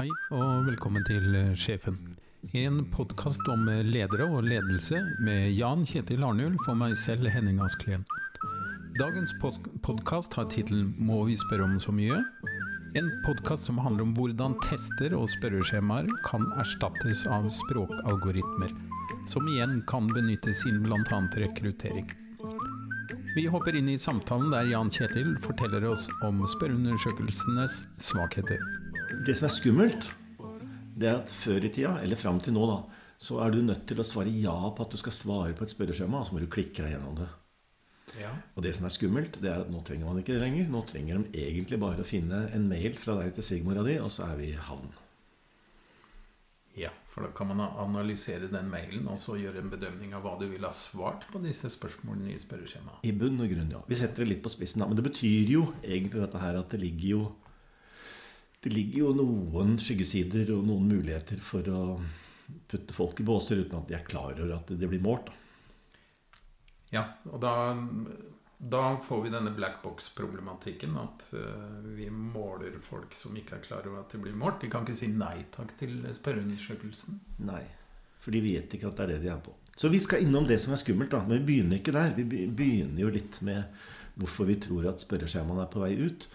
Hei og velkommen til eh, Sjefen. En podkast om eh, ledere og ledelse med Jan Kjetil Arnulf og meg selv, Henning Asklen. Dagens podkast har tittelen 'Må vi spørre om så mye?' En podkast som handler om hvordan tester og spørreskjemaer kan erstattes av språkalgoritmer, som igjen kan benyttes innen bl.a. rekruttering. Vi hopper inn i samtalen der Jan Kjetil forteller oss om spørreundersøkelsenes svakheter. Det som er skummelt, det er at før i tida, eller fram til nå, da, så er du nødt til å svare ja på at du skal svare på et spørreskjema, og så må du klikke deg gjennom det. Ja. Og det som er skummelt, det er at nå trenger man ikke det lenger. Nå trenger de egentlig bare å finne en mail fra deg til svigermora di, og så er vi i havn. Ja, for da kan man analysere den mailen og så gjøre en bedømning av hva du ville ha svart på disse spørsmålene i spørreskjemaet. I bunn og grunn, ja. Vi setter det litt på spissen, da. Men det betyr jo egentlig dette her at det ligger jo det ligger jo noen skyggesider og noen muligheter for å putte folk i båser uten at de er klar over at det blir målt. Da. Ja, og da, da får vi denne black box-problematikken. At uh, vi måler folk som ikke er klar over at det blir målt. De kan ikke si nei takk til spørreundersøkelsen. Nei, for de vet ikke at det er det de er på. Så vi skal innom det som er skummelt, da. Men vi begynner ikke der. Vi begynner jo litt med hvorfor vi tror at spørreskjemaene er på vei ut.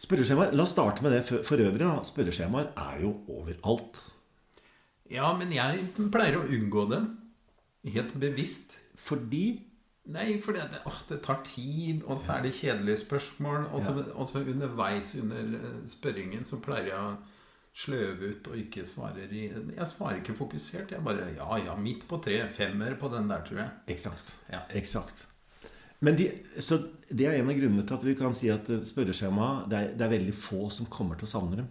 Spørreskjemaer, La oss starte med det for, for øvrig. Da. Spørreskjemaer er jo overalt. Ja, men jeg pleier å unngå det. Helt bevisst. Fordi Nei, fordi det, å, det tar tid, og så er det kjedelige spørsmål. Og så ja. underveis under spørringen så pleier jeg å sløve ut og ikke svarer i Jeg svarer ikke fokusert. Jeg bare Ja, ja, midt på tre. Femmer på den der, tror jeg. Eksakt. Ja. Eksakt. Men de, så det er en av grunnene til at vi kan si at spørreskjemaet det, det, er veldig få som kommer til å savne dem.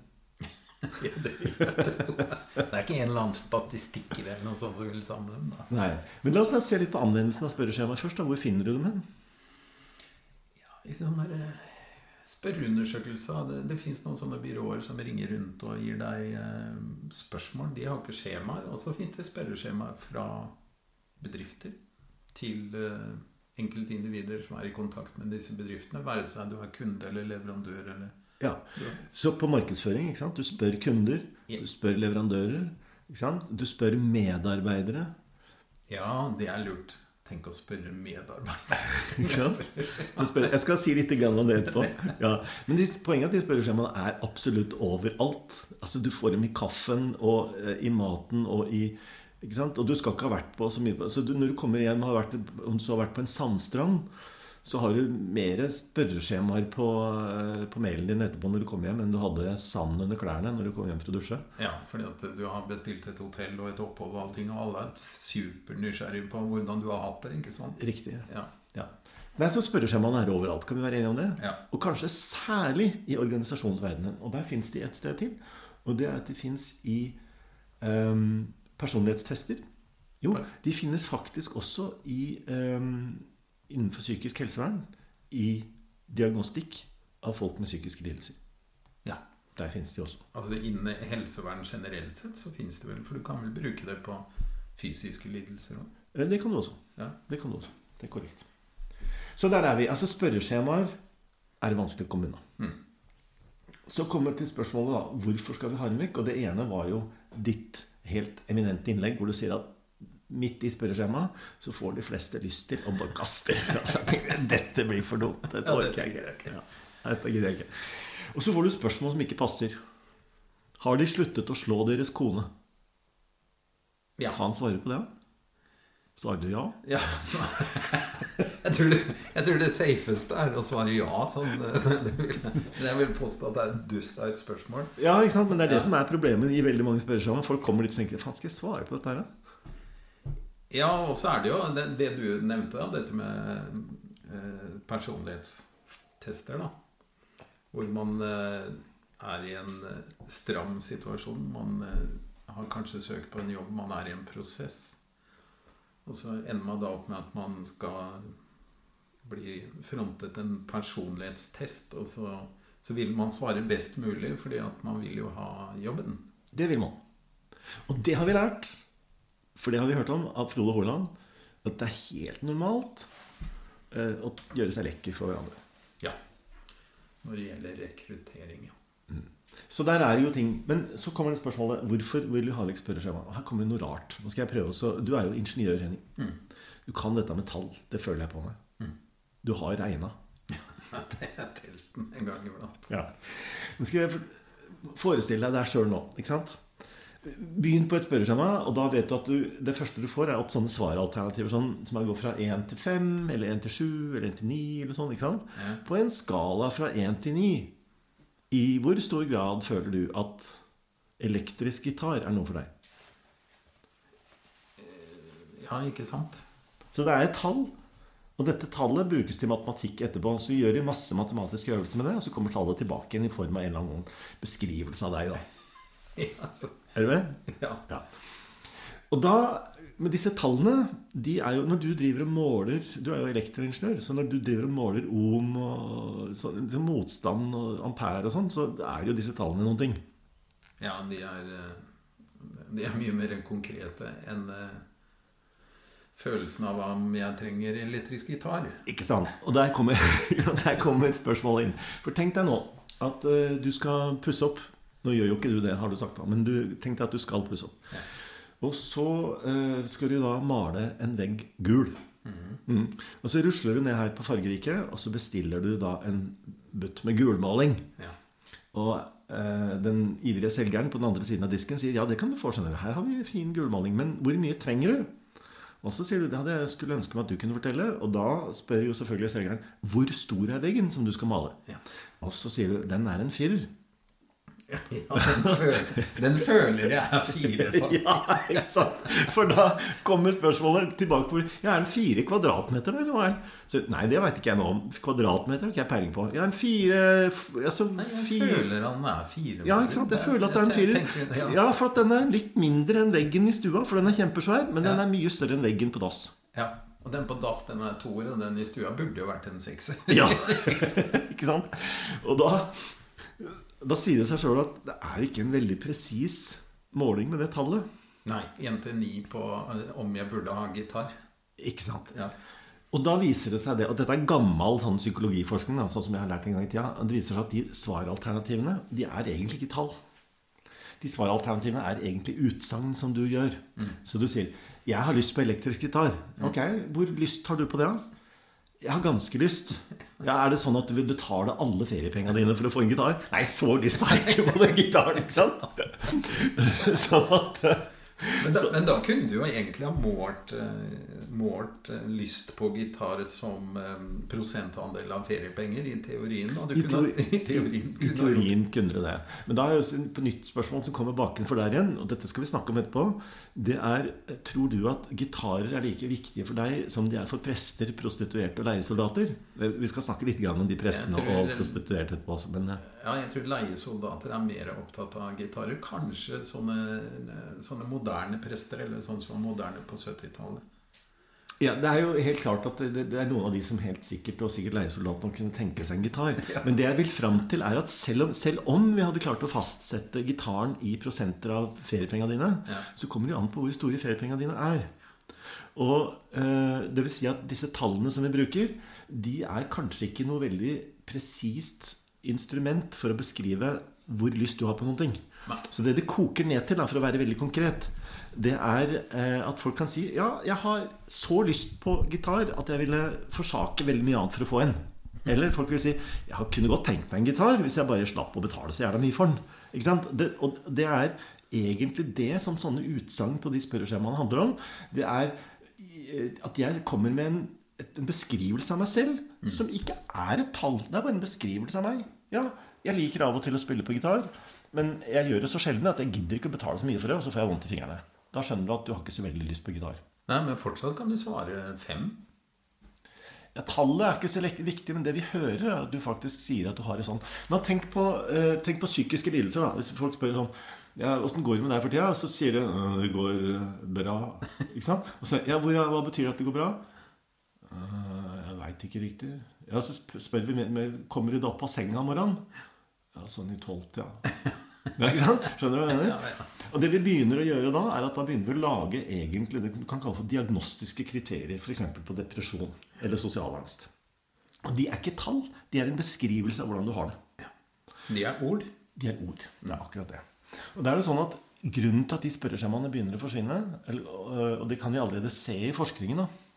ja, det, det, er ikke en eller annen statistikker eller noe sånt som vil savne dem. Da. Nei. Men la oss se litt på anvendelsen av spørreskjemaet først. Da. Hvor finner du dem hen? Ja, i sånne spørreundersøkelser. Det, det fins noen sånne byråer som ringer rundt og gir deg eh, spørsmål. De har ikke skjemaer. Og så fins det spørreskjemaer fra bedrifter til eh, enkelte individer som er i kontakt med disse bedriftene, være seg du er kunde eller leverandør eller Ja. Så på markedsføring, ikke sant? du spør kunder, du spør leverandører, ikke sant? du spør medarbeidere. Ja, det er lurt. Tenk å spørre medarbeidere. jeg skal si litt om det etterpå. Ja. Men poenget er at de spørreskjemaene er absolutt overalt. Altså, du får dem i kaffen og uh, i maten og i og du skal ikke ha vært på så mye Så du, når du kommer hjem har vært, om du har vært på en sandstrand, så har du mer spørreskjemaer på, eh, på, mailen din etterpå når du kommer hjem, enn du hadde sand under klærne når du kom hjem for å dusje. Ja, fordi at du har bestilt et hotell og et opphold og allting, og alle er supernysgjerrige på hvordan du har hatt det. ikke sant? Riktig. Ja. ja. Nei, så Spørreskjemaene er overalt. Kan vi være enige om det? Ja. Og kanskje særlig i organisasjonsverdenen. Og der fins de et sted til. Og det er at de fins i um, personlighetstester? Jo, de finnes faktisk også i, um, innenfor psykisk helsevern. I diagnostikk av folk med psykiske lidelser. Ja. Der finnes de også. Altså Innen helsevern generelt sett så finnes det vel For du kan vel bruke det på fysiske lidelser òg? Eh, det kan du også. Ja. Det kan du også. Det er korrekt. Så der er vi. Altså Spørreskjemaer er vanskelig å komme unna. Mm. Så kommer til spørsmålet da hvorfor skal vi ha dem vekk. Og det ene var jo ditt helt eminent innlegg hvor du sier at midt i spørreskjemaet så får de fleste lyst til å bare kaste Dette blir for dumt. Dette orker jeg ikke. Ja, dette gidder jeg ikke. Og så får du spørsmål som ikke passer. Har de sluttet å slå deres kone? Ja. Faen svarer på det? Svarer du ja? Ja, så, jeg, tror det, jeg, tror det, safeste er å svare ja. Sånn, det vil, jeg vil påstå at det er et dust av et spørsmål. Ja, ikke sant? Men det er det ja. som er problemet i veldig mange spørsmål. Folk kommer litt og tenker Faen, skal jeg svare på dette her, da? Ja, og så er det jo det, det du nevnte, da, dette med eh, personlighetstester. da Hvor man eh, er i en eh, stram situasjon. Man eh, har kanskje søkt på en jobb, man er i en prosess. Og så ender man da opp med at man skal bli frontet en personlighetstest. Og så, så, vil man svare best mulig, fordi at man vil jo ha jobben. Det vil man. Og det har vi lært, for det har vi hørt om av Frode Haaland, at det er helt normalt eh, å gjøre seg lekker for hverandre. Ja. Når det gjelder rekruttering, ja. Mm. Så der er jo ting Men så kommer det spørsmålet hvorfor vil du ha litt spørreskjema. Og her kommer det noe rart. Nå skal jeg prøve også Du er jo ingeniør, Henning. Mm. Du kan dette med tall. Det føler jeg på meg. Mm. Du har regna. det er telten en gang iblant. Ja. Nå skal jeg forestille deg deg sjøl nå. Ikke sant? Begynn på et spørreskjema, og da vet du at du, det første du får, er opp sånne svaralternativer sånn, som går fra 1 til 5, eller 1 til 7, eller 1 til 9, eller sånn. ikke sant? Ja. På en skala fra 1 til 9, i hvor stor grad føler du at elektrisk gitar er noe for deg? Ja, ikke sant? Så det er et tall. Og dette tallet brukes til matematikk etterpå. Så vi gjør masse matematiske øvelser med det, og så kommer tallet tilbake igjen i form av en eller annen beskrivelse av deg. da. Ja, så, Er du med? ja. Ja. Og da, med disse tallene de er jo, Når du driver og måler Du er jo elektroingeniør, så når du driver og måler ohm og så, liksom motstand og ampere og sånn, så er jo disse tallene noen ting. ja de, er, eh, de er mye mer konkrete enn eh, følelsen av om jeg trenger elektrisk gitar. Ikke sant? Og der kommer, der kommer spørsmålet inn. For tenk deg nå at eh, du skal pusse opp. Nå gjør jo ikke du det, har du sagt, da, men du tenk deg at du skal pusse opp. Ja. Og så eh, skal du da male en vegg gul. Mm. Og så rusler du ned her på Fargeriket, og så bestiller du da en butt med gulmaling. Ja. Og eh, den ivrige selgeren på den andre siden av disken sier ja, det kan du få. skjønner du. Her har vi fin gulmaling, men hvor mye trenger du? Og så sier du det hadde jeg skulle ønske meg at du kunne fortelle. Og da spør jo selvfølgelig selgeren hvor stor er veggen som du skal male. Ja. Og så sier du den er en firer. Ja, den, føler, den føler jeg er fire, faktisk. Ja, sant? For da kommer spørsmålet tilbake på Ja, er den fire kvadratmeter, eller hva er den? Så, nei, det veit ikke jeg noe om. Kvadratmeter har ikke jeg peiling på. Ja, en fire altså, Nei, jeg fire føler han er fire. Ja, ikke sant? Jeg føler at det er en firer. Ja. Ja, for at den er litt mindre enn veggen i stua, for den er kjempesvær. Men den er mye større enn veggen på dass. ja. Og den på dass, den er toer, og den i stua burde jo vært en sekser. Ja, ikke sant? Og da, da sier det seg sjøl at det er ikke en veldig presis måling med det tallet. Nei, én til ni på eh, om jeg burde ha gitar. Ikke sant? Ja. Og da viser det seg det, og dette er gammel sånn psykologiforskning, da, sånn som jeg har lært en gang i tida, det viser seg at de svaralternativene de er egentlig ikke tall. De svaralternativene er egentlig utsagn som du gjør. Så du sier 'Jeg har lyst på elektrisk gitar'. Ok, hvor lyst har du på det? da? Jeg har ganske lyst. Ja, Er det sånn at du vil betale alle feriepengene dine for å få en gitar? Nei, så lyst har jeg ikke på den gitaren, ikke sant? Sånn at eh, Men, da, men da kunne du jo egentlig ha målt, eh, målt eh, lyst på gitar som eh, prosentandel av feriepenger i teorien. Da. du I kunne, teori- I teorien kunne I teorien kunne det det. Men da er jo et nytt spørsmål som kommer bakenfor der igjen, og dette skal vi snakke om etterpå. Det er Tror du at gitarer er like viktige for deg som de er for prester, prostituerte og leiesoldater? Vi skal snakke litt om de prestene tror og prostituerte etterpå. Men Ja, jeg tror leiesoldater er mer opptatt av gitarer. Kanskje sånne, sånne moderne prester, eller sånn som var moderne på 70-tallet. ja, det er jo helt klart at det, det er noen av de som helt sikkert, og sikkert leiesoldatene, kunne tenke seg en gitar. Men det jeg vil fram til, er at selv om, selv om vi hadde klart å fastsette gitaren i prosenter av feriepengene dine, Ja. så kommer det jo an på hvor store feriepengene dine er. Og øh, det vil si at disse tallene som vi bruker, de er kanskje ikke noe veldig presist instrument for å beskrive hvor lyst du har på noen ting. Så det det koker ned til, da, for å være veldig konkret, det er eh, at folk kan si Ja, jeg har så lyst på gitar at jeg ville forsake veldig mye annet for å få en. Eller folk vil si Jeg kunne godt tenkt meg en gitar hvis jeg bare slapp å betale så jævla mye for den. Ikke sant? Det, og det er egentlig det som sånne utsagn på de spørreskjemaene handler om. Det er eh, at jeg kommer med en, en beskrivelse av meg selv som ikke er et tall. Det er bare en beskrivelse av meg. Ja, jeg liker av og til å spille på gitar, men jeg gjør det så sjelden at jeg gidder ikke å betale så mye for det, og så får jeg vondt i fingrene. Da skjønner du at du har ikke så veldig lyst på gitar. Nei, men fortsatt kan du svare fem. Ja, Tallet er ikke så viktig, men det vi hører, er at du faktisk sier at du har det sånn. Men tenk på, eh, tenk på psykiske lidelser. da Hvis folk spør sånn ja, 'Åssen går det med deg for tida?' Så sier de «Øh, 'Det går eh, bra'. Ikke sant? Og så, ja, hvor, hva betyr det at det går bra? Uh, jeg veit ikke riktig. Ja, Så spør vi mer kommer du da opp av senga om morgenen. Ja, sånn i tolvte, ja. ja ikke sant? Skjønner du hva jeg mener? Ja, ja. Og det vi begynner å gjøre da, er at da begynner vi å lage egentlig det du kan kalle for diagnostiske kriterier, f.eks. på depresjon eller sosial angst. Og de er ikke tall, de er en beskrivelse av hvordan du har det. De er ord. De er ord. Det er akkurat det. Og det er jo sånn at Grunnen til at de spørreskjemaene begynner å forsvinne, og det kan vi allerede se i forskningen, da,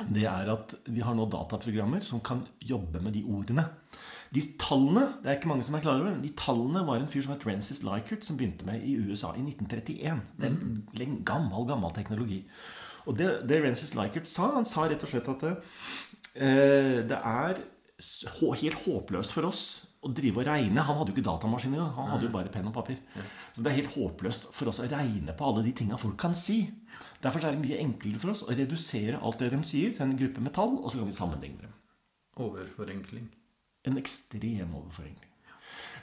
det er at vi har nå dataprogrammer som kan jobbe med de ordene. De tallene det er ikke mange som er klar over, de tallene var en fyr som het Rensis Likert, som begynte med i USA i 1931. Det er en gammel, gammel teknologi. Og det, det Francis Likert sa, han sa rett og slett at det, eh, det er helt håpløst for oss å drive og regne. Han hadde jo ikke datamaskin engang. Han hadde jo bare penn og papir. Så det er helt håpløst for oss å regne på alle de tinga folk kan si. Derfor er det mye enklere for oss å redusere alt det de sier, til en gruppe med tall, og så kan vi sammenligne dem. Overforenkling. En ekstrem overforenkling.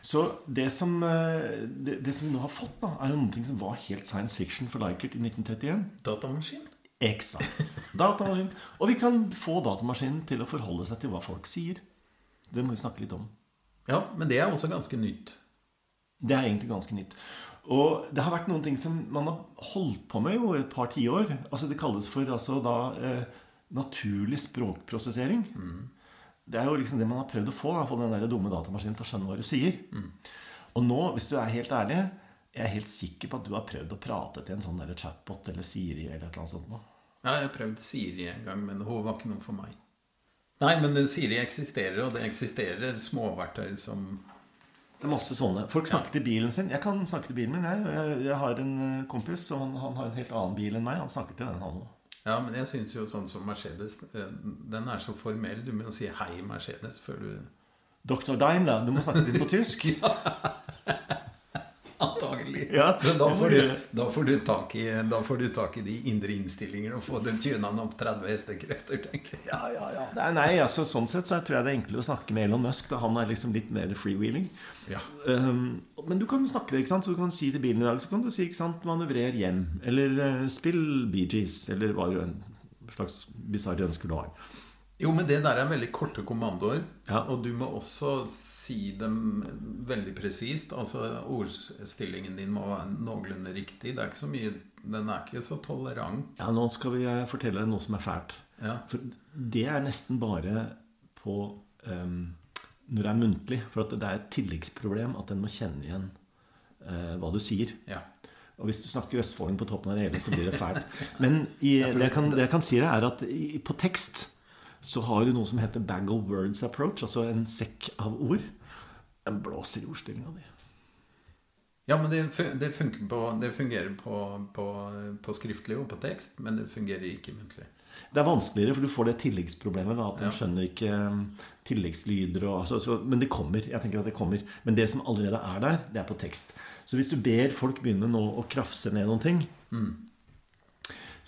Så det som, eh, det, det som, vi nå har fått, da, er jo noe som var helt science fiction for Likert i 1931. Datamaskin. Eksakt. Datamaskin. Og vi kan få datamaskinen til å forholde seg til hva folk sier. Det må vi snakke litt om. Ja, men det er også ganske nytt. Det er egentlig ganske nytt. Og det har vært noen ting som man har holdt på med jo et par tiår. Altså det kalles for altså da eh, naturlig språkprosessering. Mm. Det er jo liksom det man har prøvd å få. Da, få den der dumme datamaskinen til å skjønne hva du sier. Mm. Og nå, hvis du er helt ærlig, jeg er helt sikker på at du har prøvd å prate til en sånn der chatbot eller Siri eller et eller annet sånt. noe. Ja, jeg har prøvd Siri en gang, men hun var ikke noe for meg. Nei, men Siri eksisterer, og det eksisterer småverktøy som Det er masse sånne. Folk snakker til bilen sin. Jeg kan snakke til bilen min. Jeg, jeg, jeg har en eh, kompis, og han, han, har en helt annen bil enn meg. Han snakker til den, han òg. Ja, men jeg syns jo sånn som Mercedes eh, Den er så formell. Du må si 'hei, Mercedes' før du Dr. Daimler. Du må snakke litt på tysk. ja. Antagelig. Ja, så da får, du, da, får du tak i, da får du tak i de indre innstillingene og få den tuna opp 30 hestekrefter, tenker jeg. Ja, ja, ja. Nei, nei altså, sånn sett så tror jeg det er enklere å snakke med Elon Musk. Da han er liksom litt mer freewheeling. Ja. Um, men du kan snakke det, ikke sant? Så du kan si til bilen i dag så kan du si ikke sant, 'manøvrer hjem', eller uh, 'spill Bee Gees', eller hva slags bisarre ønsker du har. Jo, men det der er veldig korte kommandoer. Ja. Og du må også si dem veldig presist. Altså ordstillingen din må være noenlunde riktig. Det er ikke så mye Den er ikke så tolerant. Ja, nå skal vi eh, fortelle deg noe som er fælt. Ja. For det er nesten bare på um, når det er muntlig. For det er et tilleggsproblem at den må kjenne igjen uh, hva du sier. Ja. Og hvis du snakker østfolding på toppen av det hele, så blir det fælt. Men i, det, jeg kan, det, jeg kan, si er at i, på tekst så har du noe som heter bag of words approach, altså en sekk av ord. Den blåser i ordstillinga di. Ja, men det, det, på, det fungerer på, på, på, skriftlig og på tekst, men det fungerer ikke muntlig. Det er vanskeligere, for du får det tilleggsproblemet. Da, at den ja. skjønner ikke um, tilleggslyder. Og, altså, så, men det kommer. jeg tenker at det kommer. Men det som allerede er der, det er på tekst. Så hvis du ber folk begynne nå å krafse ned noen ting, mm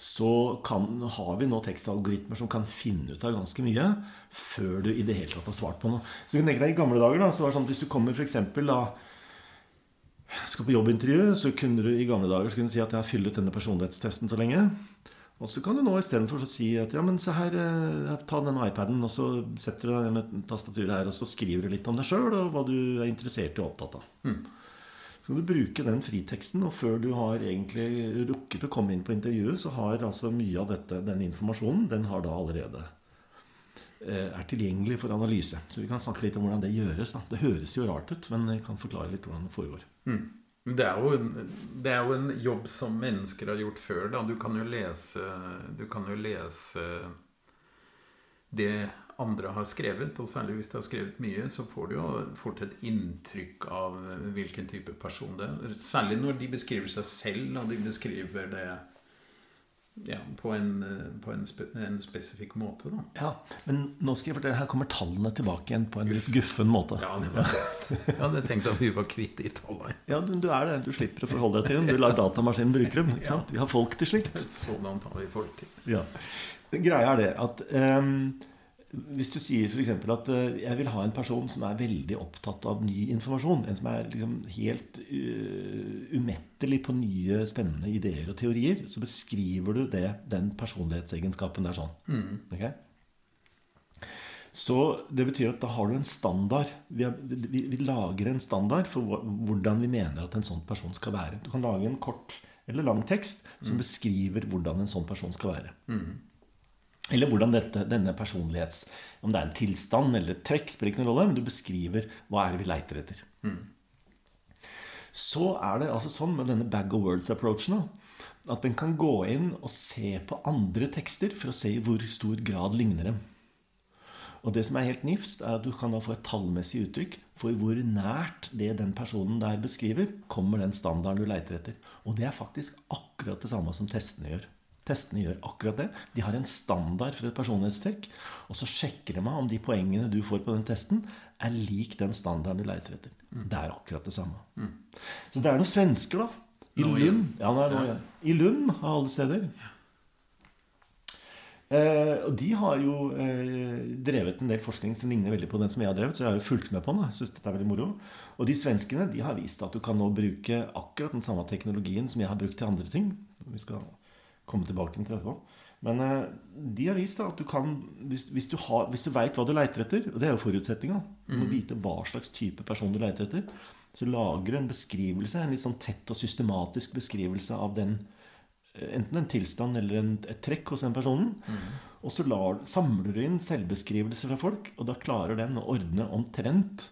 så kan, har vi nå tekstalgoritmer som kan finne ut av ganske mye før du i det hele tatt har svart på noe. Så du kan tenke deg I gamle dager da, så var det sånn at hvis du kommer for eksempel, da skal på jobbintervju, så kunne du i gamle dager så kunne du si at jeg har fylt ut denne personlighetstesten så lenge. Og så kan du nå istedenfor si at ja, men se her, eh, ta denne iPaden, og så setter du deg ned med tastaturet her, og så skriver du litt om deg sjøl og hva du er interessert i og opptatt av. Mm. Så kan du bruke den friteksten, og før du har egentlig rukket å komme inn på intervjuet, så har altså mye av dette, denne informasjonen den har da allerede eh, er tilgjengelig for analyse. Så vi kan snakke litt om hvordan det gjøres. Da. Det høres jo rart ut, men jeg kan forklare litt hvordan det foregår. Mm. Det er, en, det er, jo en, jobb som mennesker har gjort før. Da. Du kan jo lese, du kan jo lese det andre har skrevet, og særlig hvis de har skrevet mye, så får du jo fort et inntrykk av hvilken type person det er. Særlig når de beskriver seg selv, og de beskriver det ja, på, en, på en, spe, en, spesifikk måte. Da. Ja, Men nå skal jeg fortelle, her kommer tallene tilbake igjen på en litt guffen måte. Ja, det var, jeg hadde tenkt at vi var kvitt de tallene. Ja, du, du, er det. Du slipper å forholde deg til dem. Du lar datamaskinen bruke dem. ikke sant? Vi har folk til slikt. Sånn antar vi folk til. Ja. Greia er det at um, hvis du sier f.eks. at uh, jeg vil ha en person som er veldig opptatt av ny informasjon, en som er liksom helt uh, umettelig på nye, spennende ideer og teorier, så beskriver du det, den personlighetsegenskapen der sånn. Mm. Okay? Så det betyr at da har du en standard. Vi, har, vi, vi, lager en standard for hvordan vi mener at en sånn person skal være. Du kan lage en kort eller lang tekst som mm. beskriver hvordan en sånn person skal være. Mm. Eller hvordan dette, denne personlighets Om det er en tilstand eller et trekk, spiller ikke noen rolle, men du beskriver hva er det vi leiter etter. Mm. så er det altså sånn med denne bag of words-approachen at den kan gå inn og se på andre tekster for å se i hvor stor grad ligner dem. Og det som er helt nifst, er at du kan da få et tallmessig uttrykk for hvor nært det den personen der beskriver, kommer den standarden du leiter etter. Og det er faktisk akkurat det samme som testene gjør. Testene gjør akkurat det. De har en standard for et personlighetstrekk, og så sjekker de meg om de poengene du får på den testen, er lik den standarden du leiter etter. Det er akkurat det samme. Så det er noen svensker, da. I Nå. Lund, ja, nå er nå igjen. I Lund, av alle steder. Eh, og de har jo eh, drevet en del forskning som ligner veldig på den som jeg har drevet. Så jeg har jo fulgt med på den. Synes dette er veldig moro. Og de svenskene de har vist at du kan nå bruke akkurat den samme teknologien som jeg har brukt til andre ting. Vi skal komme tilbake til etterpå. Men eh, de har vist at du kan Hvis, hvis du, har, hvis du veit hva du leiter etter, og det er jo forutsetninga Du må vite hva slags type person du leiter etter. Så lager du en beskrivelse, en litt sånn tett og systematisk beskrivelse av den eh, enten en tilstand eller en, et trekk hos den personen. Og så lar, samler du inn selvbeskrivelser fra folk, og da klarer den å ordne omtrent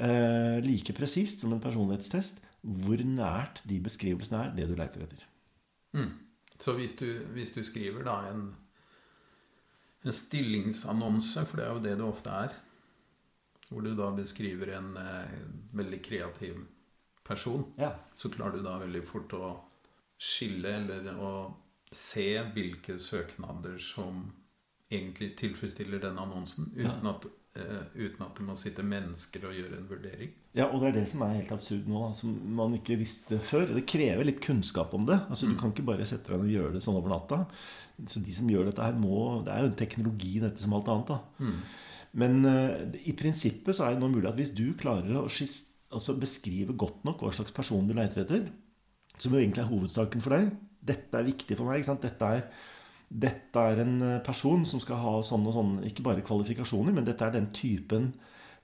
eh, like presist som en personlighetstest hvor nært de beskrivelsene er det du leiter etter. Mm. Så hvis du, hvis du skriver da en, en stillingsannonse, for det er jo det det ofte er, hvor du da beskriver en eh, veldig kreativ person, Ja. så klarer du da veldig fort å skille eller å se hvilke søknader som egentlig tilfredsstiller den annonsen, uten, Ja. at, uten at det må sitte mennesker og gjøre en vurdering. Ja, og det er det som er helt absurd nå, som man ikke visste før. Det krever litt kunnskap om det. Altså, Du kan ikke bare sette deg ned og gjøre det sånn over natta. Så de som gjør dette her, må Det er jo en teknologi, dette som alt annet. da. Men uh, i prinsippet så er det nå mulig at hvis du klarer å skist, altså beskrive godt nok hva slags person du leter etter, som jo egentlig er hovedsaken for deg Dette er viktig for meg. ikke sant? Dette er, dette er en eh, person som skal ha sånn og sånn, ikke bare kvalifikasjoner, men dette er den typen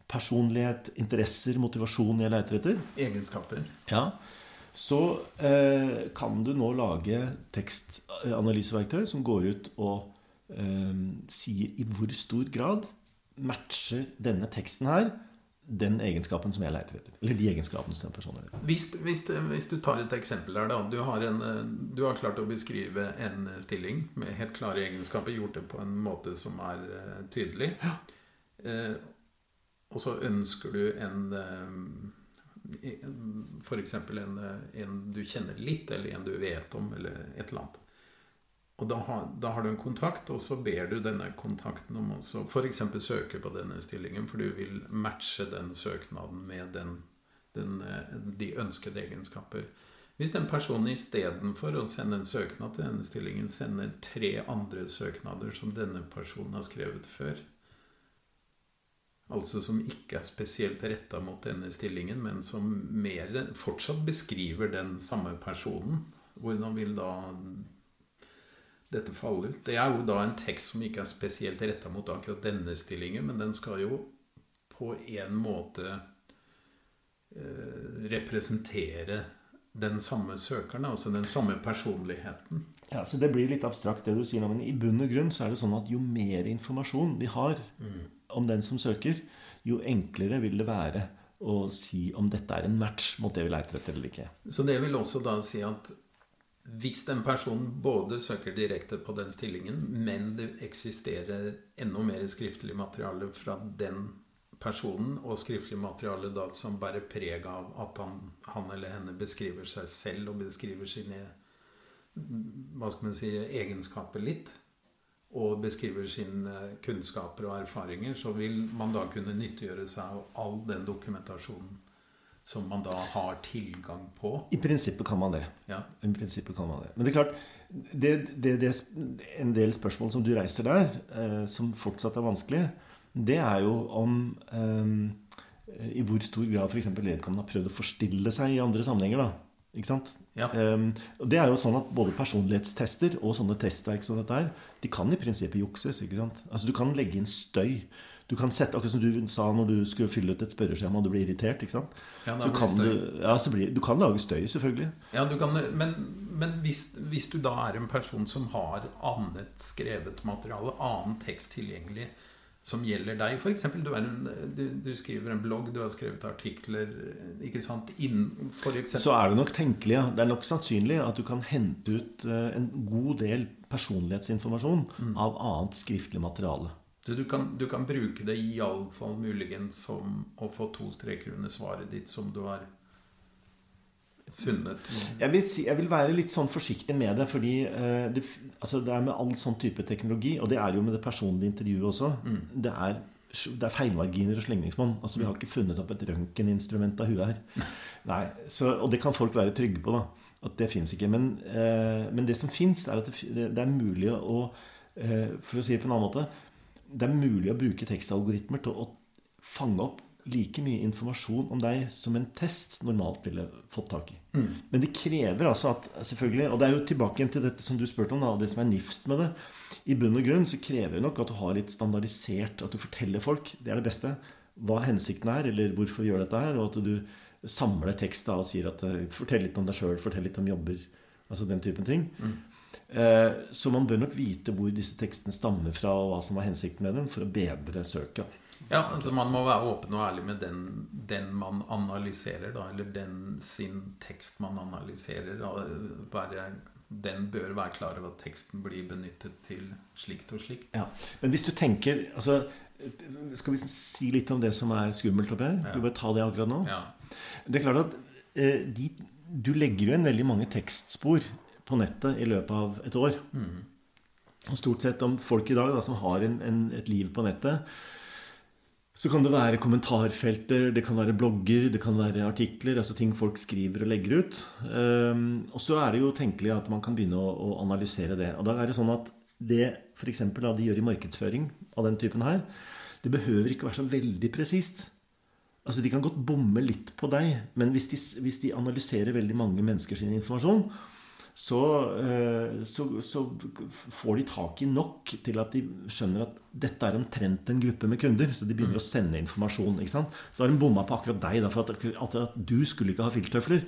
personlighet, interesser, motivasjon jeg leter etter. Egenskaper. Ja, så eh, kan du nå lage tekstanalyseverktøy som går ut og eh, sier i hvor stor grad matcher denne teksten her den egenskapen som jeg leter etter. Eller de egenskapene som den personen har. Hvis, hvis, hvis du tar et eksempel her, da. Du har, en, eh, du har klart å beskrive en stilling med helt klare egenskaper, gjort det på en måte som er tydelig. tydelig. Eh, og så ønsker du en eh, F.eks. En, eh, en du kjenner litt, eller en du vet om, eller et eller annet. Og da har, da har du en kontakt, og så ber du denne kontakten om å f.eks. søke på denne stillingen, for du vil matche den søknaden med den, den, eh, de ønskede egenskaper. Hvis den personen istedenfor å sende en søknad til denne stillingen, sender tre andre søknader som denne personen har skrevet før, altså som ikke er spesielt retta mot denne stillingen, men som mer fortsatt beskriver den samme personen, hvordan vil da dette falle ut. Det er jo da en tekst som ikke er spesielt retta mot akkurat denne stillingen, men den skal jo på en måte eh, representere den samme søkeren, altså den samme personligheten. Ja, så Det blir litt abstrakt, det du sier nå, men i bunn og grunn så er det sånn at jo mer informasjon vi har om den som søker, jo enklere vil det være å si om dette er en match mot det vi leter etter eller ikke. Så det vil også da si at hvis den personen både søker direkte på den stillingen, men det eksisterer enda mer skriftlig materiale fra den personen, og skriftlig materiale da som bærer preg av at han, han eller henne beskriver seg selv og beskriver sine hva skal man si, egenskaper litt, og beskriver sine kunnskaper og erfaringer, så vil man da kunne nyttiggjøre seg av all den dokumentasjonen som man da har tilgang på. I prinsippet kan man det. Ja. I prinsippet kan man det. Men det er klart, det, det, det, en del spørsmål som du reiser der, eh, som fortsatt er vanskelig, det er jo om eh, i hvor stor grad f.eks. vedkommende har prøvd å forstille seg i andre sammenhenger. da. Ikke sant? Ja. Um, og det er jo sånn at Både personlighetstester og sånne testverk som dette her, de kan i prinsippet jukses. ikke sant? Altså Du kan legge inn støy. Du kan sette, akkurat som du sa når du skulle fylle ut et spørreskjema og du blir irritert. ikke sant? Ja, så kan du, ja, så blir, du kan lage støy, selvfølgelig. Ja, du kan, men men hvis, hvis du da er en person som har annet skrevet materiale, annen tekst tilgjengelig, som gjelder deg. Eksempel, du, en, du, du skriver en blogg, du har skrevet artikler ikke sant, inn, for. Så er det nok tenkelig, ja. Det er nok sannsynlig at du kan hente ut eh, en god del personlighetsinformasjon av annet skriftlig materiale. Så du kan, du kan bruke det iallfall muligens som å få to streker under svaret ditt som du har funnet. Jeg vil, si, jeg vil være litt sånn forsiktig med det, fordi eh, det, altså det er med all sånn type teknologi, og det er jo med det personlige intervjuet også, det, er, det er feilmarginer og slengringsmonn. Altså, vi har ikke funnet opp et røntgeninstrument av huet her. Nei, så, og det kan folk være trygge på, da. At det fins ikke. Men, eh, men det som fins, er at det, det, det er mulig å eh, For å si det på en annen måte Det er mulig å bruke tekstalgoritmer til å fange opp like mye informasjon om deg som en test normalt ville fått tak i. Men det krever altså at selvfølgelig, Og det er jo tilbake igjen til dette som du spurte om, da, det som er nifst med det. I bunn og grunn så krever det nok at du har litt standardisert At du forteller folk, det er det beste, hva hensikten er, eller hvorfor vi gjør dette her. Og at du samler tekst da og sier at eh, Fortell litt om deg sjøl, fortell litt om jobber. Altså den typen ting. Eh, Så man bør nok vite hvor disse tekstene stammer fra, og hva som var hensikten med dem, for å bedre søket. Ja, altså Man må være åpen og ærlig med den, den man analyserer, da, eller den sin tekst man analyserer. Da, være, den bør være klar over at teksten blir benyttet til slikt og slikt. Ja. Men hvis du tenker altså, Skal vi si litt om det som er skummelt oppi her? Ja. vi bare ta det akkurat nå? Ja. Det er klart at eh, de, du legger jo igjen veldig mange tekstspor på nettet i løpet av et år. Og stort sett om folk i dag da, som har en, en, et liv på nettet, så kan det være kommentarfelter, det kan være blogger, det kan være artikler, altså ting folk skriver og legger ut. Um, og så er det jo tenkelig at man kan begynne å, å analysere det. Og da er det sånn at det f.eks. de gjør i markedsføring av den typen her, det behøver ikke være så veldig presist. Altså De kan godt bomme litt på deg, men hvis de, hvis de analyserer veldig mange menneskers informasjon, så, eh, så, så får de tak i nok til at de skjønner at dette er omtrent en gruppe med kunder. Så de begynner å sende informasjon. ikke sant? Så har de bomma på akkurat deg, da, for at, at, at du skulle ikke ha filttøfler.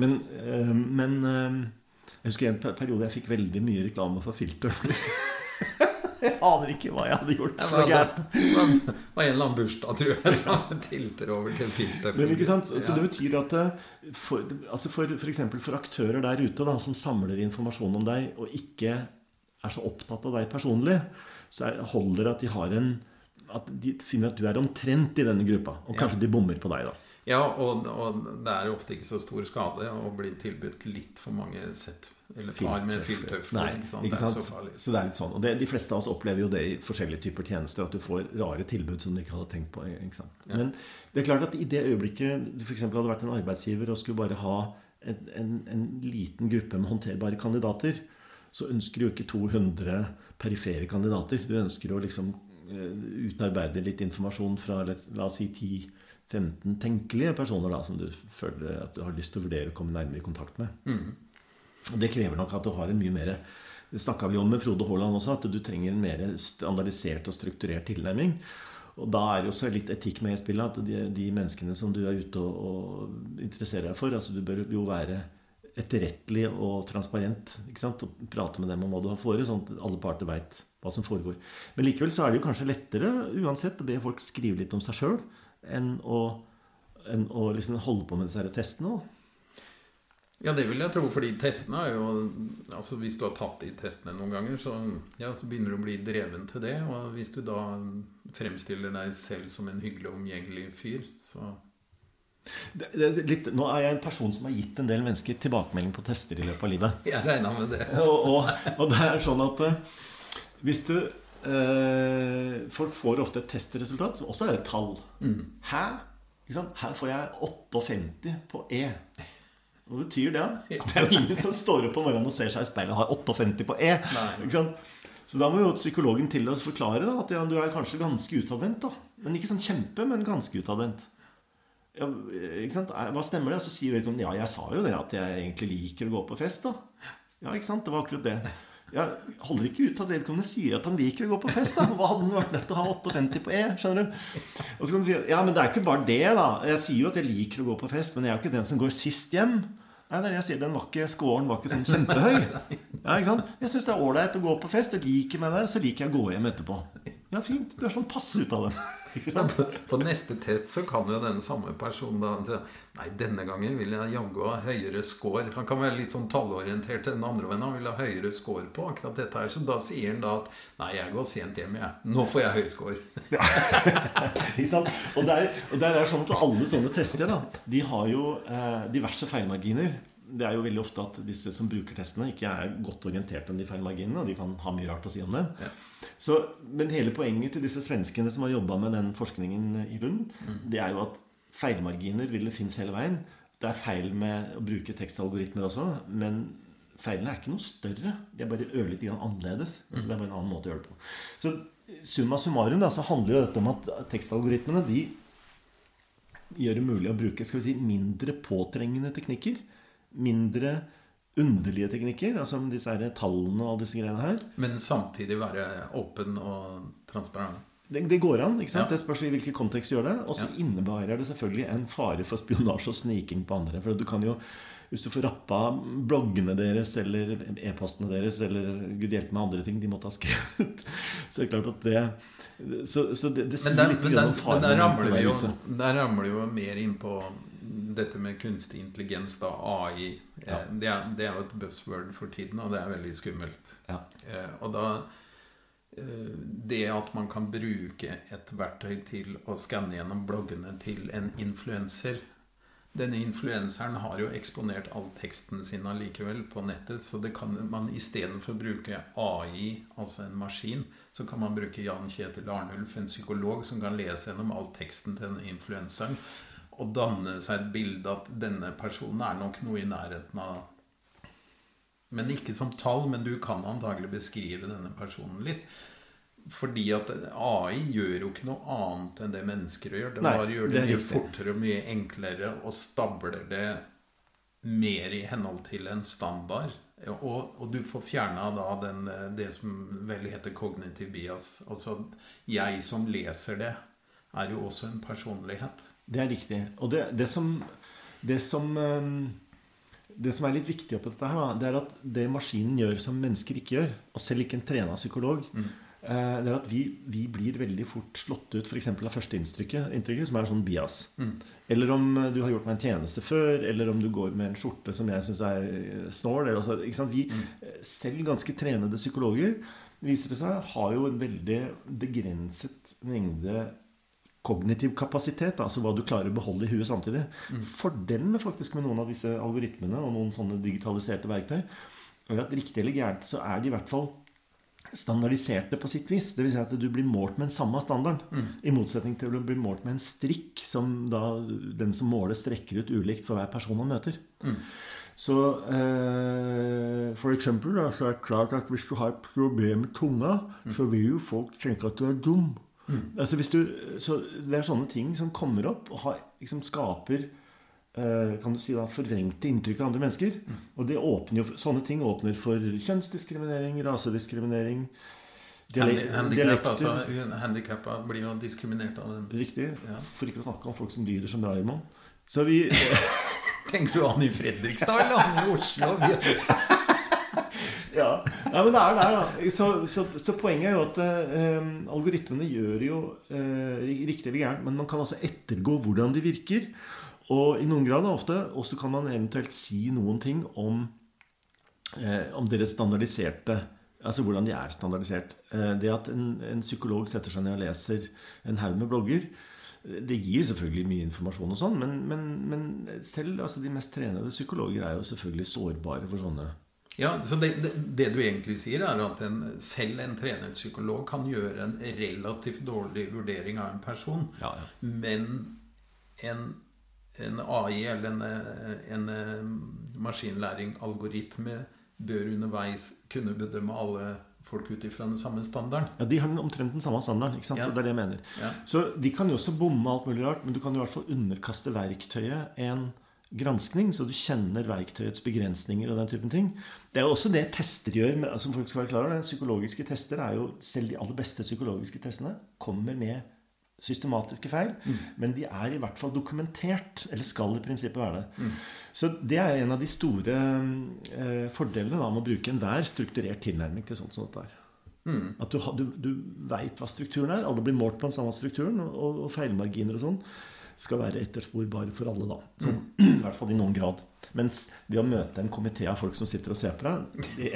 Men, eh, men eh, jeg husker en periode jeg fikk veldig mye reklame for filttøfler. jeg aner ikke hva jeg hadde gjort. Det var, en eller annen bursdag, tror jeg, som tilter over til filter. Men ikke sant? Så det betyr at eh, for, altså for, for, for aktører der ute da, som samler informasjon om deg, og ikke er så opptatt av deg personlig, så er, holder det at de har en at de finner at du er omtrent i denne gruppa. Og kanskje de bommer på deg, da. Ja, og, og det er ofte ikke så stor skade å bli tilbudt litt for mange sett eller far med filttøfler. Nei, ikke sant? ikke Det er så farlig. Så det er litt sånn. Og det, de fleste av oss opplever jo det i forskjellige typer tjenester, at du får rare tilbud som du ikke hadde tenkt på. Ikke sant? Ja. Men det er klart at i det øyeblikket du f.eks. hadde vært en arbeidsgiver og skulle bare ha en, en, en liten gruppe med håndterbare kandidater, så ønsker du ikke 200 perifere kandidater. Du ønsker å liksom eh, utarbeide litt informasjon fra la oss si 10-15 tenkelige personer da, som du føler at du har lyst til å vurdere å komme nærmere i kontakt med. Og det krever nok at du har en mye mer Det snakka vi om med Frode Haaland også, at du trenger en mer standardisert og strukturert tilnærming. Og da er det også litt etikk med i spillet. At de, de menneskene som du er ute og, og interesserer deg for altså Du bør jo være etterrettelig og transparent. ikke sant? Og prate med dem om hva du har fore, sånn at alle parter veit hva som foregår. Men likevel så er det jo kanskje lettere uansett å be folk skrive litt om seg sjøl enn å, enn å liksom holde på med disse testene. da. Ja, det vil jeg tro, fordi testene er jo Altså Hvis du har tatt de testene noen ganger, så, ja, så begynner du å bli dreven til det. Og hvis du da fremstiller deg selv som en hyggelig og omgjengelig fyr, så Det, det, er litt, nå er jeg en person som har gitt en del mennesker tilbakemelding på tester i løpet av livet. Jeg regna med det. Og, og, og det er sånn at eh, hvis du eh, Folk får ofte et testresultat, også er et tall. Hæ? Ikke sant? Her får jeg 58 på E. Hva betyr det? Det er jo ingen som står opp om morgenen og ser seg i speilet og har 58 på E. Så da må jo psykologen til oss forklare da, at ja, du er kanskje ganske utadvendt. da. Men ikke sånn kjempe, men ganske utadvendt. Ja. Hva stemmer det? Så sier vedkommende ja, jeg sa jo det at jeg egentlig liker å gå på fest. da. Ja, ikke sant? Det var akkurat det. Ja, holder ikke ut at vedkommende sier at han liker å gå på fest. da. Hva hadde han vært nødt til å ha 58 på E? skjønner du? Og så kan du si ja, men det er ikke bare det, da. Jeg sier jo at jeg liker å gå på fest, men jeg er jo ikke den som går sist hjem. Nei, det er det jeg sier den var ikke, Scoren var ikke sånn kjempehøy. Ja, ikke sant? Jeg syns det er ålreit å gå på fest. Jeg liker meg det, så liker jeg å gå hjem etterpå. Ja, fint. Du er sånn passe ut av den. på, på neste test så kan jo den samme personen da si Nei, denne gangen vil jeg jaggu ha høyere score. Han kan være litt sånn tallorientert til den andre vennen. Han vil ha høyere score på akkurat dette her. Så da sier han da at Nei, jeg går sent hjem, jeg. Nå får jeg høy score. Ikke sant? Og det er, og der er sånn at alle sånne tester da, de har jo eh, diverse feilmarginer. Det er jo veldig ofte at disse som bruker testene, ikke er godt orientert om de feilmarginene. Og de kan ha mye rart å si om det. Ja. Så, men hele poenget til disse svenskene som har jobba med den forskningen i bunnen, det er jo at feilmarginer vil det finnes hele veien. Det er feil med å bruke tekstalgoritmer også, men feilene er ikke noe større. De er bare ørlite grann annerledes. så det er bare en annen måte å gjøre det på. Så summa summarum da, så handler jo dette om at tekstalgoritmene de gjør det mulig å bruke skal vi si, mindre påtrengende teknikker. Mindre underlige teknikker, altså disse her tallene og disse greiene her. Men samtidig være åpen og transparent. Det, det går an. ikke sant? Ja. Det spørs i hvilken kontekst du gjør det. Og så Ja. innebærer det selvfølgelig en fare for spionasje og sniking på andre. For du kan jo, hvis du får rappa bloggene deres eller e-postene deres eller gud hjelpe meg andre ting de måtte ha skrevet, så det er klart at det Så, så det, det sier litt om faren men der, ramler vi jo, der ramler vi jo mer inn på dette med kunstig intelligens, da, AI. Ja. Eh, Det, er, det er jo et buzzword for tiden, og det er veldig skummelt. Ja. Eh, og da eh, Det at man kan bruke et verktøy til å skanne gjennom bloggene til en influenser Denne influenseren har jo eksponert all teksten sin allikevel på nettet, så det kan man istedenfor å bruke AI, altså en maskin, så kan man bruke Jan Kjetil Arnulf, en psykolog, som kan lese gjennom all teksten til denne influenseren og danne seg et bilde at denne personen er nok noe i nærheten av men ikke som tall, men du kan antagelig beskrive denne personen litt. Fordi at AI gjør jo ikke noe annet enn det mennesker gjør. Det Nei, bare gjør det det mye riktig. fortere og mye enklere og stabler det mer i henhold til en standard. Og, og du får fjerna da den, det som vel heter cognitive bias. Altså jeg som leser det, er jo også en personlighet. Det er riktig. Og det, det som det som, det som er litt viktig oppi dette, her, det er at det maskinen gjør som mennesker ikke gjør, og selv ikke en trena psykolog, Mm. eh, det er at vi, vi blir veldig fort slått ut f.eks. av førsteinntrykket, inntrykket, som er sånn bias. Mm. Eller om du har gjort meg en tjeneste før, eller om du går med en skjorte som jeg syns er eh, snål. eller altså? Vi, Mm. selv ganske trenede psykologer, viser det seg, har jo en veldig begrenset mengde kognitiv kapasitet, altså hva du klarer å beholde i huet samtidig. Fordelen med faktisk med noen av disse algoritmene og noen sånne digitaliserte verktøy, er at riktig eller gærent så er de i hvert fall standardiserte på sitt vis. Det vil si at du blir målt med den samme standarden. I motsetning til å bli målt med en strikk som da den som måler, strekker ut ulikt for hver person han møter. Så eh, for eksempel da, så er det klart at hvis du har et problem med tunga, så vil jo folk tenke at du er dum. Altså hvis du, så Det er sånne ting som kommer opp og har, liksom skaper eh, kan du si da, forvrengte inntrykk av andre mennesker. Og det åpner jo, sånne ting åpner for kjønnsdiskriminering, rasediskriminering Handikappa Handikap, altså, blir jo diskriminert av den. Riktig. Ja. For ikke å snakke om folk som lyder som Raymond. Så vi Tenker du han i Fredrikstad eller han i Oslo? ja. ja, men det er der, da. Så, så, så poenget er jo at eh, algoritmene gjør jo eh, riktig eller gærent, men man kan altså ettergå hvordan de virker. Og i noen grad ofte også kan man eventuelt si noen ting om, eh, om deres standardiserte Altså hvordan de er standardisert. Eh, det at en, en psykolog setter seg ned og leser en haug med blogger, det gir selvfølgelig mye informasjon og sånn, men, men, men selv altså, de mest trenede psykologer er jo selvfølgelig sårbare for sånne Ja, så det, det, det du egentlig sier, er at en, selv en trenet psykolog kan gjøre en relativt dårlig vurdering av en person, Ja, ja. men en, en AI eller en, en, maskinlæring-algoritme bør underveis kunne bedømme alle folk ut ifra den samme standarden. Ja, De har omtrent den samme standarden. ikke sant? Ja. Det er det jeg mener. Ja. Så De kan jo også bomme alt mulig rart, men du kan jo i hvert fall underkaste verktøyet en granskning, så du kjenner verktøyets begrensninger og den typen ting. Det er jo også det tester gjør. Med, altså folk skal være klar over. Psykologiske tester er jo Selv de aller beste psykologiske testene kommer med systematiske feil. Men de er i hvert fall dokumentert, eller skal i prinsippet være det. Så det er en av de store eh, fordelene da, med å bruke enhver strukturert tilnærming til sånt som dette er. Mm. At du, du, du veit hva strukturen er. Alle blir målt på den samme strukturen. Og, og feilmarginer og sånn skal være ettersporbare for alle, da. Så, I hvert fall i noen grad. Mens det å møte en komité av folk som sitter og ser på deg, det,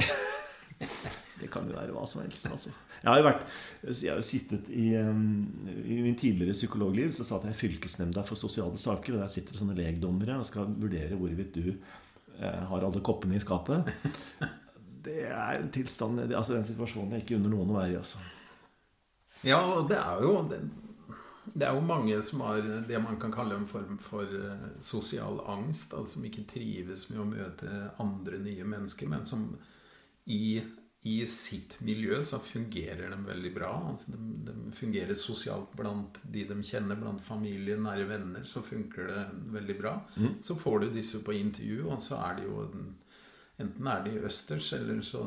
det kan jo være hva som helst. Altså. Jeg har jo vært Jeg har jo sittet i, i min tidligere psykologliv så satt jeg i fylkesnemnda for sosiale saker, og der sitter sånne legdommere og skal vurdere hvorvidt du eh, har alle koppene i skapet. Det er en tilstand Altså den situasjonen jeg ikke unner noen å være i. Altså. Ja, det er jo det, det er jo mange som har det man kan kalle en form for eh, sosial angst. Altså som ikke trives med å møte andre nye mennesker, men som i, i sitt miljø så fungerer de veldig bra. Altså de, de fungerer sosialt blant de de kjenner, blant familie, nære venner. Så funker det veldig bra. Så får du disse på intervju, og så er det jo en Enten er de østers, eller så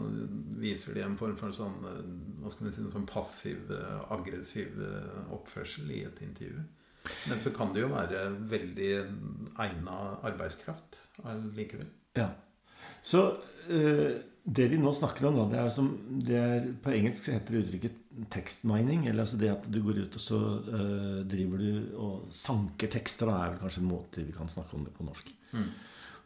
viser de en form for sånn, eh, hva skal man si, sånn passiv, eh, aggressiv eh, oppførsel i et intervju. Men så kan det jo være veldig egna arbeidskraft likevel. Ja. Så eh, det vi nå snakker om, da, det er som det er, På engelsk heter det uttrykket tekstmining. Eller altså det at du går ut og så driver du og sanker tekster. Da er vel kanskje en måte vi kan snakke om det på norsk.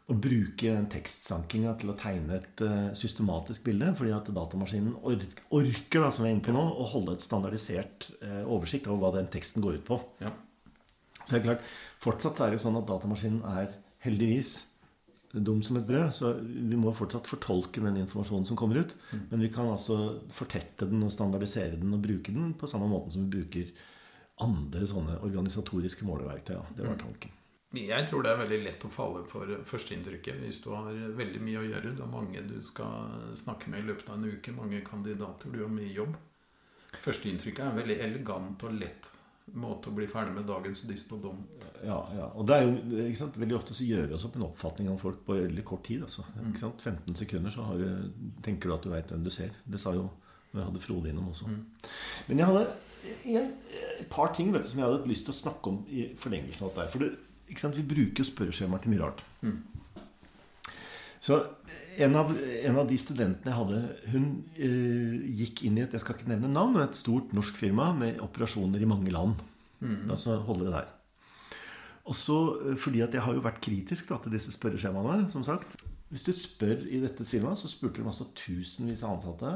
Å bruke den tekstsankinga til å tegne et eh, systematisk bilde. Fordi at datamaskinen orker, da, som vi er inne på nå, å holde et standardisert eh, oversikt over hva den teksten går ut på. Ja. Så det er klart, Fortsatt er det jo sånn at datamaskinen er heldigvis dum som et brød. Så vi må fortsatt fortolke den informasjonen som kommer ut. Men vi kan altså fortette den og standardisere den og bruke den på samme måten som vi bruker andre sånne organisatoriske måleverktøy. Ja. Det var tanken. Jeg tror det er veldig lett å falle for førsteinntrykket hvis du har veldig mye å gjøre. Du har mange du skal snakke med i løpet av en uke, mange kandidater, du har mye jobb. Førsteinntrykket er en veldig elegant og lett måte å bli ferdig med dagens dyst og dumt. Ja, ja. Og det er jo, ikke sant? Veldig ofte så gjør vi oss opp en oppfatning om folk på veldig kort tid. Altså. Ikke sant? 15 sekunder så har du, tenker du at du veit hvem du ser. Det sa jo når jeg hadde Frode innom også. Men jeg hadde en, et par ting vet du, som jeg hadde lyst til å snakke om i forlengelsen av dette. For det? Vi bruker spørreskjemaer til mye rart. Så en av, en av de studentene jeg hadde, hun eh, gikk inn i et jeg skal ikke nevne navn, men et stort norsk firma med operasjoner i mange land. Altså holde det der. Og så, eh, fordi at jeg har jo vært kritisk da, til disse spørreskjemaene, som sagt. Hvis du spør i dette firmaet, så spurte de altså tusenvis av ansatte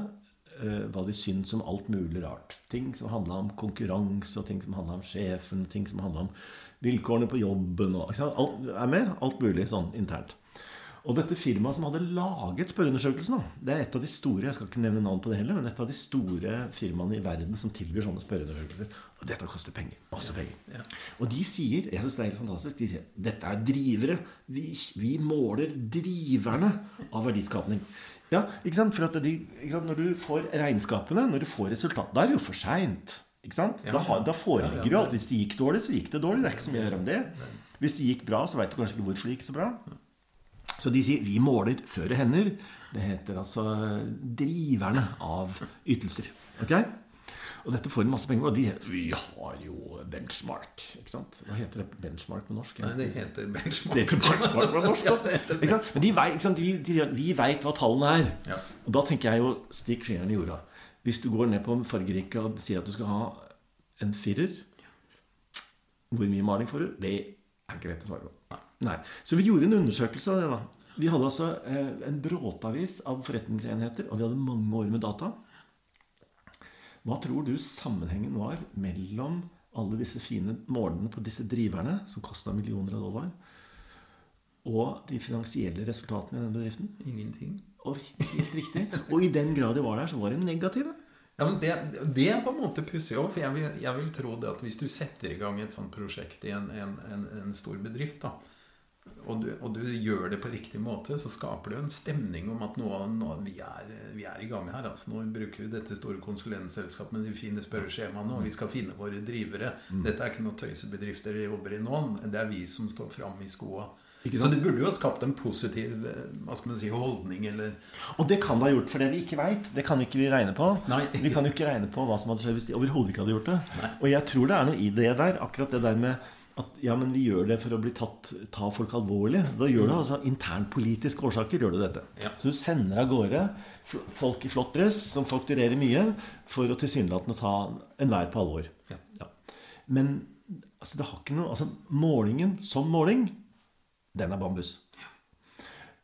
eh, hva de syntes om alt mulig rart. Ting som handla om konkurranse, og ting som handla om sjefen, ting som handla om vilkårene på jobben. Og, alt, er med? Alt mulig sånn internt. Og dette firmaet som hadde laget spørreundersøkelsen, det er et av de store jeg skal ikke nevne navn på det heller, men et av de store firmaene i verden som tilbyr sånne spørreundersøkelser. Og dette koster penger. Masse penger. Ja. Og de sier jeg synes det er helt fantastisk, de sier dette er drivere. Vi, vi måler driverne av verdiskapning. Ja, ikke sant? For at de, sant? Når du får regnskapene, når du får resultat, da er det jo for seint. Ikke sant? Ja. Da, da foreligger Ja, jo alt. Hvis det gikk dårlig, så gikk det dårlig. Det er ikke så mye å gjøre om det. Hvis det gikk bra, så veit du kanskje ikke hvorfor det gikk så bra. Så de sier vi måler før det hender. Det heter altså driverne av ytelser. Okay? Og dette får en masse penger. Og de sier vi har jo benchmark. Ikke sant? Hva heter det benchmark på norsk? Nei, det heter Det benchmark. heter benchmark på norsk. ja, sant? Men de vei? De, de at vi veit hva tallene er. Ja. Og da tenker jeg jo stikk fingeren i jorda. Hvis du går ned på fargerike og sier at du skal ha en firer, hvor mye maling får du? Det er ikke lett å svare på. Nei. Så vi gjorde en undersøkelse av det. da. Vi hadde altså eh, en bråtavis av forretningsenheter, og vi hadde mange år med data. Hva tror du sammenhengen var mellom alle disse fine målene på disse driverne, som kosta millioner av dollar, og de finansielle resultatene i den bedriften? Ingenting. Og helt riktig. Og i den grad de var der, så var de negative. Ja, men det, det er på en måte pussig òg. For jeg vil, jeg vil tro det at hvis du setter i gang et sånt prosjekt i en, en, en, en stor bedrift, da, og, du, og du gjør det på riktig måte, så skaper jo en stemning om at nå, nå vi, er, vi er i gang her. Altså, nå bruker vi dette store konsulentselskapet med de fine spørreskjemaene, og vi skal finne våre drivere. Dette er ikke noen tøysebedrifter jobber i nå. Det er vi som står fram i skoa. Ikke Så det burde jo ha skapt en positiv eh, hva skal man si, holdning, eller Og det kan det ha gjort, for det vi ikke veit, det kan ikke vi regne på. Nei. Vi kan jo ikke regne på hva som hadde skjedd hvis de overhodet ikke hadde gjort det. Nei. Og jeg tror det er noe i det der, akkurat det der med at ja, men vi gjør det for å bli tatt, ta folk alvorlig. Da gjør du altså internpolitiske årsaker. gjør du dette. Ja. Så du sender av gårde folk i flott dress som fakturerer mye, for å tilsynelatende ta enhver på alvor. Ja. Ja. Men altså, det har ikke noe altså, Målingen som måling, den er bambus.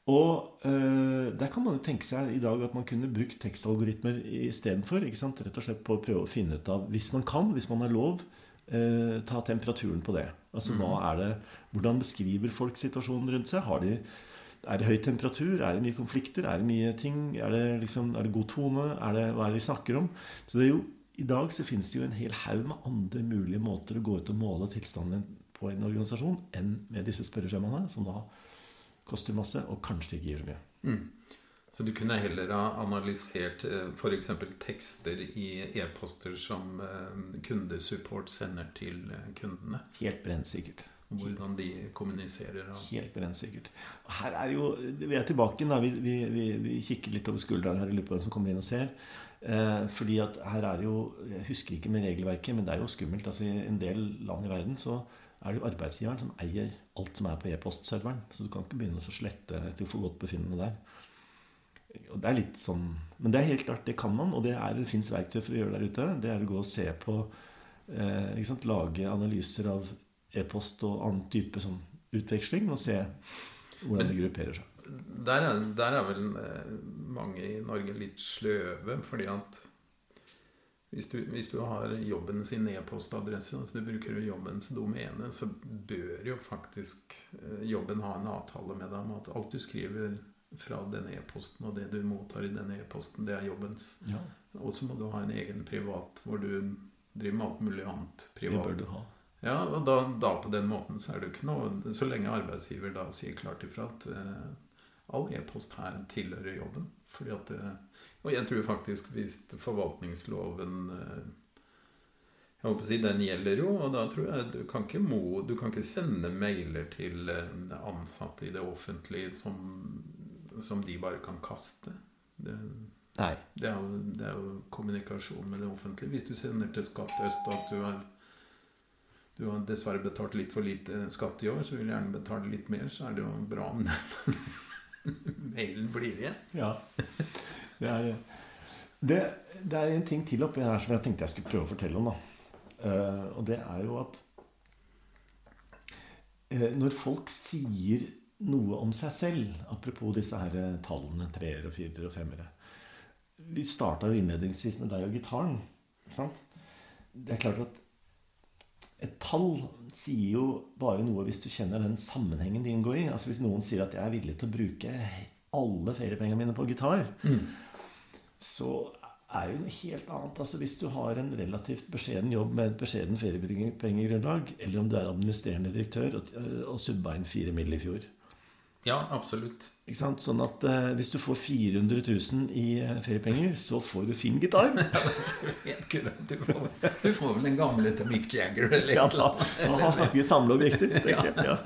Og øh, der kan man jo tenke seg i dag at man kunne brukt tekstalgoritmer istedenfor. Rett og slett på å prøve å finne ut av, hvis man kan, hvis man har lov, øh, ta temperaturen på det. Altså hva er det, Hvordan beskriver folk situasjonen rundt seg? Har de, er det høy temperatur? Er det mye konflikter? Er det mye ting? Er det, liksom, er det god tone? Er det, hva er det de snakker om? Så det er jo, I dag så finnes det jo en hel haug med andre mulige måter å gå ut og måle tilstanden på en organisasjon enn med disse spørreskjemaene, som da koster masse, og kanskje ikke gir så mye. Så du kunne heller ha analysert f.eks. tekster i e-poster som eh, kundesupport sender til eh, kundene? Helt brennsikkert. Hvordan de kommuniserer. Og... Helt brennsikkert. Her er jo, Vi er tilbake. Vi, vi, vi, vi kikker litt over skulderen her i løpet av hvem som kommer inn og ser. Eh, fordi at her er jo Jeg husker ikke med regelverket, men det er jo skummelt. altså I en del land i verden så er det jo arbeidsgiveren som eier alt som er på e-postserveren. Så du kan ikke begynne å slette etter for godt befinnende der. Og det er litt sånn, Men det er helt klart, det kan man, og det, er, det fins verktøy for å gjøre der ute. Det er å gå og se på eh, sant, Lage analyser av e-post og annen type sånn utveksling, og se hvordan det grupperer seg. Der er, der er vel eh, mange i Norge litt sløve, fordi at hvis du, hvis du har jobben sin e-postadresse, altså du bruker jobbens domene, så bør jo faktisk eh, jobben ha en avtale med deg om at alt du skriver fra den e-posten og det du mottar i den e-posten, det er jobbens. Ja, Og så må du ha en egen privat hvor du driver med alt mulig annet privat. det bør du ha. Ja, og da, da på den måten så er det jo ikke noe Så lenge arbeidsgiver da sier klart ifra at eh, all e-post her tilhører jobben. Fordi at det, Og jeg tror faktisk hvis forvaltningsloven eh, Jeg håper å si den gjelder jo, og da tror jeg du kan ikke, må, du kan ikke sende mailer til eh, ansatte i det offentlige som, som de bare kan kaste. Det, Nei. det er, jo, det er jo kommunikasjon med det offentlige. Hvis du sender til Skatt Øst at du har, du har dessverre betalt litt for lite skatt i år, så vil du gjerne betale litt mer, så er det jo bra om den mailen blir igjen. Ja. Det er, det, det er en ting til oppi her som jeg tenkte jeg skulle prøve å fortelle om. Eh, og det er jo at eh, når folk sier noe om seg selv, apropos disse her eh, tallene, treere og firere og femmere Vi starta jo innledningsvis med deg og gitaren. Sant? Det er klart at et tall sier jo bare noe hvis du kjenner den sammenhengen de inngår i. Altså Hvis noen sier at jeg er villig til å bruke alle feriepengene mine på gitar, så er jo noe helt annet. Altså Hvis du har en relativt beskjeden jobb med et beskjeden feriepengegrunnlag, eller om du er administrerende direktør og, og subba inn fire mill. i fjor. Ja, absolutt. Ikke sant? Sånn at eh, hvis du får 400 000 i eh, feriepenger, så får du fin gitar. Du, får- du får vel den gamle til Mick Jagger eller Ja, et eller annet. da snakker vi samleobjekter. tenker jeg. Ja.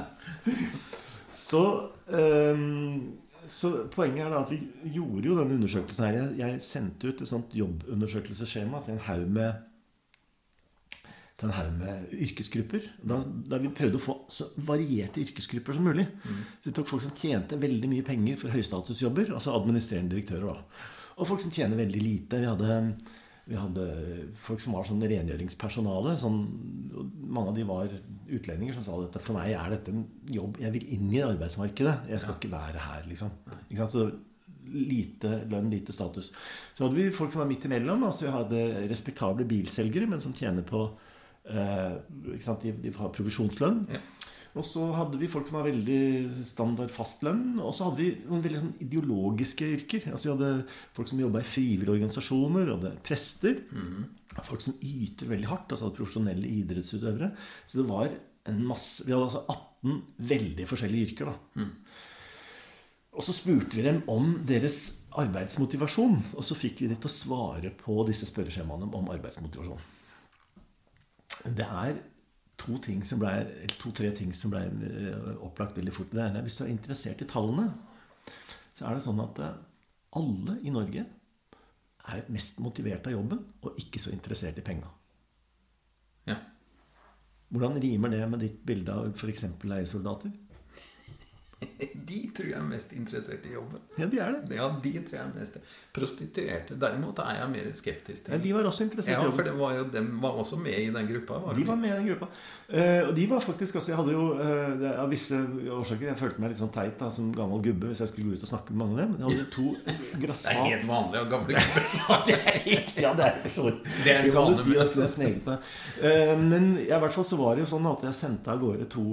Så, ehm, så poenget er da at vi gjorde jo denne undersøkelsen her. Jeg, jeg sendte ut et sånt jobbundersøkelsesskjema til en haug med til en haug med yrkesgrupper. Da, da vi prøvde å få så varierte yrkesgrupper som mulig. Så vi tok folk som tjente veldig mye penger for høystatusjobber, altså administrerende direktører. da. Og folk som tjener veldig lite. Vi hadde, vi hadde folk som var sånn rengjøringspersonale. Sånn, mange av de var utlendinger som sa dette. For meg er dette en jobb Jeg vil inn i arbeidsmarkedet. Jeg skal ikke være her, liksom. Så lite lønn, lite status. Så hadde vi folk som var midt imellom. Altså vi hadde respektable bilselgere, men som tjener på eh, de har provisjonslønn. Ja. Og så hadde vi folk som var veldig standard fastlønn. Og så hadde vi noen veldig sånn ideologiske yrker. Altså Vi hadde folk som jobba i frivillige organisasjoner. Vi hadde prester. Folk som yter veldig hardt. Altså hadde profesjonelle idrettsutøvere. Så det var en masse Vi hadde altså 18 veldig forskjellige yrker. da og så spurte vi dem om deres arbeidsmotivasjon. Og så fikk vi dem til å svare på disse spørreskjemaene om arbeidsmotivasjon. Det er to ting som ble, to-tre ting som ble eh, opplagt veldig fort. Det ene er Hvis du er interessert i tallene, så er det sånn at eh, alle i Norge er mest motivert av jobben og ikke så interessert i penga. Ja. Hvordan rimer det med ditt bilde av f.eks. leiesoldater? De tror jeg er mest interessert i jobben. Ja, de er det. Ja, de tror jeg er mest Prostituerte derimot er jeg mer skeptisk til. Ja, de var også interessert Ja, i for jobben. det var jo, de var også med i den gruppa. Var De var med i den gruppa. Uh, og de var faktisk også Jeg hadde jo uh, av visse årsaker Jeg følte meg litt sånn teit da, som gammel gubbe hvis jeg skulle gå ut og snakke med mange av dem. Jeg hadde to Det er helt vanlig av gamle gubber. Ja, det er for. Det er Det vanlige si at er sneget meg. Eh, Men i hvert fall så var det jo sånn at jeg sendte av gårde to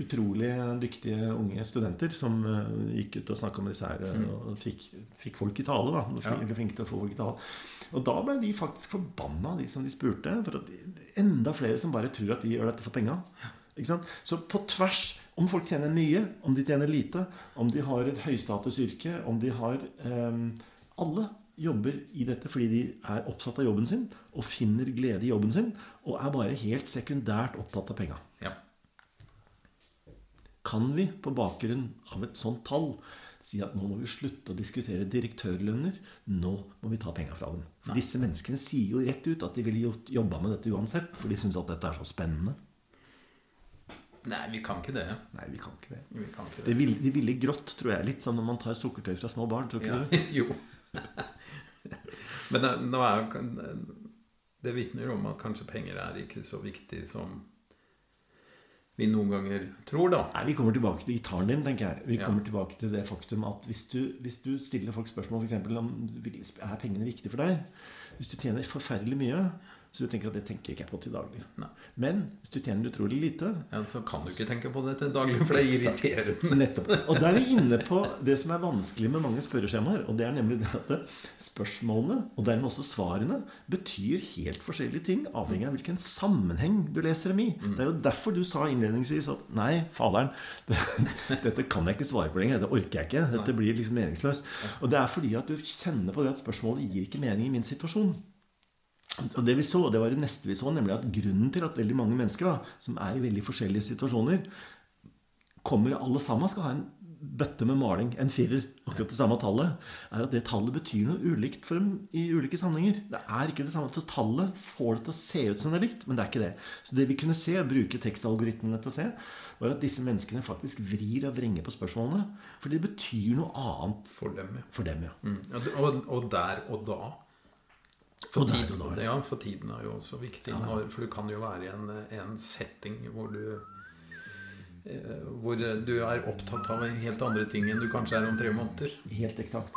utrolig dyktige unge studenter som eh, gikk ut og snakka med disse her eh, og fikk, fikk folk i tale. da Mm. Eller flinke til å få folk i tale. Og da ble de faktisk forbanna, de som de spurte. For at enda flere som bare tror at vi gjør dette for penga. Ikke? Så på tvers, om folk tjener mye, om de tjener lite, om de har et høystatusyrke, om de har eh, Alle jobber i dette fordi de er oppsatt av jobben sin og finner glede i jobben sin, og er bare helt sekundært opptatt av penga. Kan vi på bakgrunn av et sånt tall si at nå må vi slutte å diskutere direktørlønner, nå må vi ta penga fra dem? For disse menneskene sier jo rett ut at de ville jobba med dette uansett, for de syns at dette er så spennende. Nei, vi kan ikke det. Nei, vi kan ikke det. Vi kan ikke det det. ville, de ville grått, tror jeg. Litt som når man tar sukkertøy fra små barn. Tror ikke Ja, du? jo. Men det, nå er jo Det vitner om at kanskje penger er ikke så viktig som vi noen ganger tror, da. Nei, Vi kommer tilbake til gitaren din. tenker jeg Vi Ja. kommer tilbake til det faktum at hvis du, hvis du stiller folk spørsmål f.eks. om er pengene viktige for deg Hvis du tjener forferdelig mye, så du tenker at det tenker ikke jeg på til daglig. Nei. Men hvis du tjener utrolig lite Ja, så kan du ikke tenke på det til daglig, for det er irriterende. Nettopp. Og da er vi inne på det som er vanskelig med mange spørreskjemaer. Og det er nemlig det at spørsmålene, og dermed også svarene, betyr helt forskjellige ting avhengig av hvilken sammenheng du leser dem i. Det er jo derfor du sa innledningsvis at nei, faderen, det, dette kan jeg ikke svare på lenger. Det orker jeg ikke. Dette blir liksom meningsløst. Og det er fordi at du kjenner på det at spørsmålet gir ikke mening i min situasjon. Og det vi så, det var det neste vi så, nemlig at grunnen til at veldig mange mennesker da, som er i veldig forskjellige situasjoner, kommer alle sammen skal ha en bøtte med maling, en firer, akkurat det samme tallet, er at det tallet betyr noe ulikt for dem i ulike sammenhenger. Det er ikke det samme. Så tallet får det til å se ut som det er likt, men det er ikke det. Så det vi kunne se, bruke tekstalgoritmene til å se, var at disse menneskene faktisk vrir og vrenger på spørsmålene. For det betyr noe annet For dem, ja. for dem, ja. Mm. Og, og, der og da. For, der tiden, og ja, for tiden er jo også viktig. Når, for du kan jo være i en, en setting hvor du eh, Hvor du er opptatt av helt andre ting enn du kanskje er om tre måneder. Helt eksakt.